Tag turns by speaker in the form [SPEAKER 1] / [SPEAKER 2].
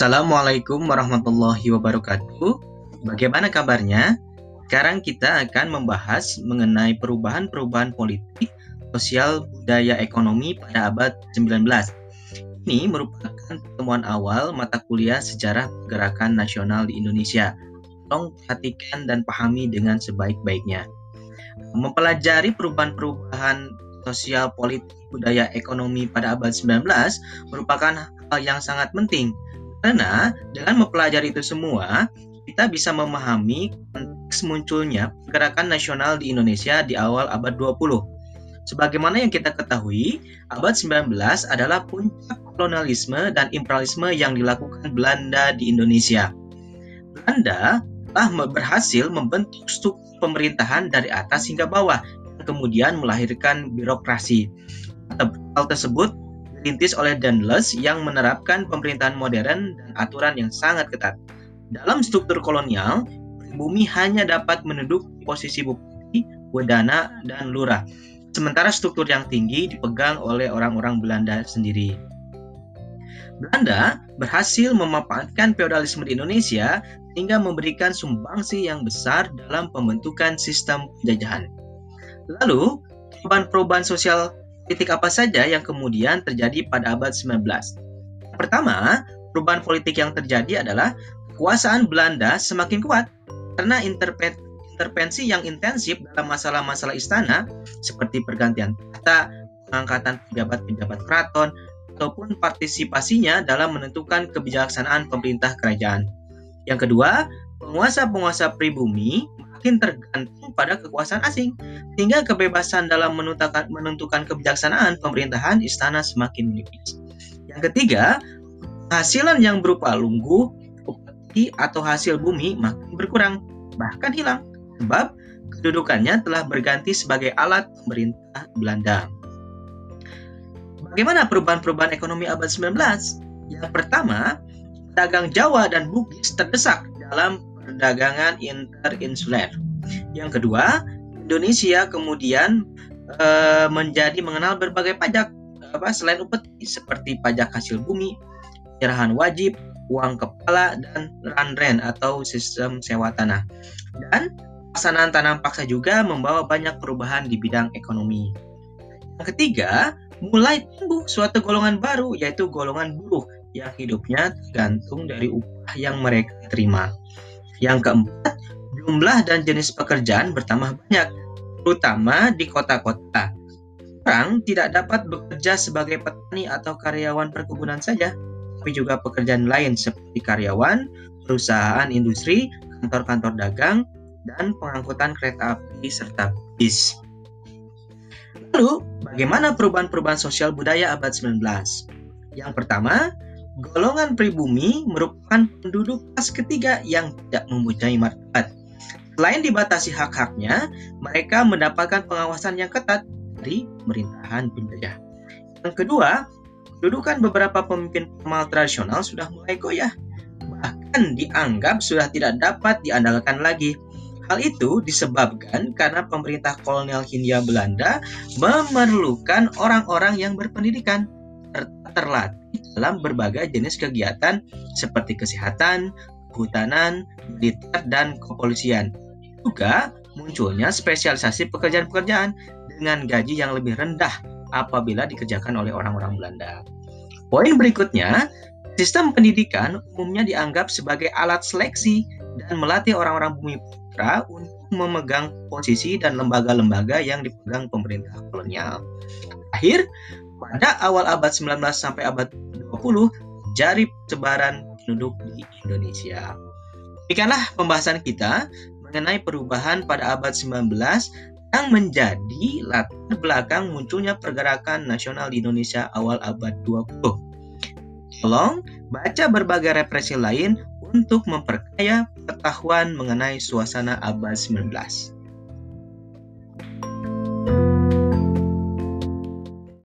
[SPEAKER 1] Assalamualaikum warahmatullahi wabarakatuh. Bagaimana kabarnya? Sekarang kita akan membahas mengenai perubahan-perubahan politik, sosial, budaya, ekonomi pada abad 19. Ini merupakan pertemuan awal mata kuliah sejarah gerakan nasional di Indonesia. Tolong perhatikan dan pahami dengan sebaik-baiknya. Mempelajari perubahan-perubahan sosial, politik, budaya, ekonomi pada abad 19 merupakan hal yang sangat penting karena dengan mempelajari itu semua, kita bisa memahami konteks munculnya gerakan nasional di Indonesia di awal abad 20. Sebagaimana yang kita ketahui, abad 19 adalah puncak kolonialisme dan imperialisme yang dilakukan Belanda di Indonesia. Belanda telah berhasil membentuk struktur pemerintahan dari atas hingga bawah, yang kemudian melahirkan birokrasi. Hal tersebut dirintis oleh Danless yang menerapkan pemerintahan modern dan aturan yang sangat ketat. Dalam struktur kolonial, pribumi hanya dapat menduduki posisi bupati, wedana, dan lurah. Sementara struktur yang tinggi dipegang oleh orang-orang Belanda sendiri. Belanda berhasil memanfaatkan feodalisme di Indonesia hingga memberikan sumbangsi yang besar dalam pembentukan sistem penjajahan. Lalu, perubahan-perubahan sosial politik apa saja yang kemudian terjadi pada abad 19? Pertama, perubahan politik yang terjadi adalah kekuasaan Belanda semakin kuat karena intervensi yang intensif dalam masalah-masalah istana seperti pergantian tahta, pengangkatan pejabat-pejabat keraton, ataupun partisipasinya dalam menentukan kebijaksanaan pemerintah kerajaan. Yang kedua, penguasa-penguasa pribumi makin tergantung pada kekuasaan asing, sehingga kebebasan dalam menentukan, kebijaksanaan pemerintahan istana semakin menipis. Yang ketiga, hasilan yang berupa lunggu, upeti, atau hasil bumi makin berkurang, bahkan hilang, sebab kedudukannya telah berganti sebagai alat pemerintah Belanda. Bagaimana perubahan-perubahan ekonomi abad 19? Yang pertama, dagang Jawa dan Bugis terdesak dalam perdagangan interinsuler. Yang kedua, Indonesia kemudian e, menjadi mengenal berbagai pajak apa selain upeti seperti pajak hasil bumi, penyerahan wajib, uang kepala dan ranren atau sistem sewa tanah. Dan pelaksanaan tanam paksa juga membawa banyak perubahan di bidang ekonomi. Yang ketiga, mulai tumbuh suatu golongan baru yaitu golongan buruh yang hidupnya tergantung dari upah yang mereka terima. Yang keempat, jumlah dan jenis pekerjaan bertambah banyak, terutama di kota-kota. Orang tidak dapat bekerja sebagai petani atau karyawan perkebunan saja, tapi juga pekerjaan lain seperti karyawan, perusahaan industri, kantor-kantor dagang, dan pengangkutan kereta api serta bis. Lalu, bagaimana perubahan-perubahan sosial budaya abad 19? Yang pertama, Golongan pribumi merupakan penduduk kelas ketiga yang tidak mempunyai martabat. Selain dibatasi hak-haknya, mereka mendapatkan pengawasan yang ketat dari pemerintahan penjajah. Yang kedua, kedudukan beberapa pemimpin formal tradisional sudah mulai goyah, bahkan dianggap sudah tidak dapat diandalkan lagi. Hal itu disebabkan karena pemerintah kolonial Hindia Belanda memerlukan orang-orang yang berpendidikan terlatih dalam berbagai jenis kegiatan seperti kesehatan, kehutanan, militer, dan kepolisian. Juga munculnya spesialisasi pekerjaan-pekerjaan dengan gaji yang lebih rendah apabila dikerjakan oleh orang-orang Belanda. Poin berikutnya, sistem pendidikan umumnya dianggap sebagai alat seleksi dan melatih orang-orang bumi putra untuk memegang posisi dan lembaga-lembaga yang dipegang pemerintah kolonial. Akhir, pada awal abad 19 sampai abad jari persebaran penduduk di Indonesia. Demikianlah pembahasan kita mengenai perubahan pada abad 19 yang menjadi latar belakang munculnya pergerakan nasional di Indonesia awal abad 20. Tolong baca berbagai referensi lain untuk memperkaya pengetahuan mengenai suasana abad 19.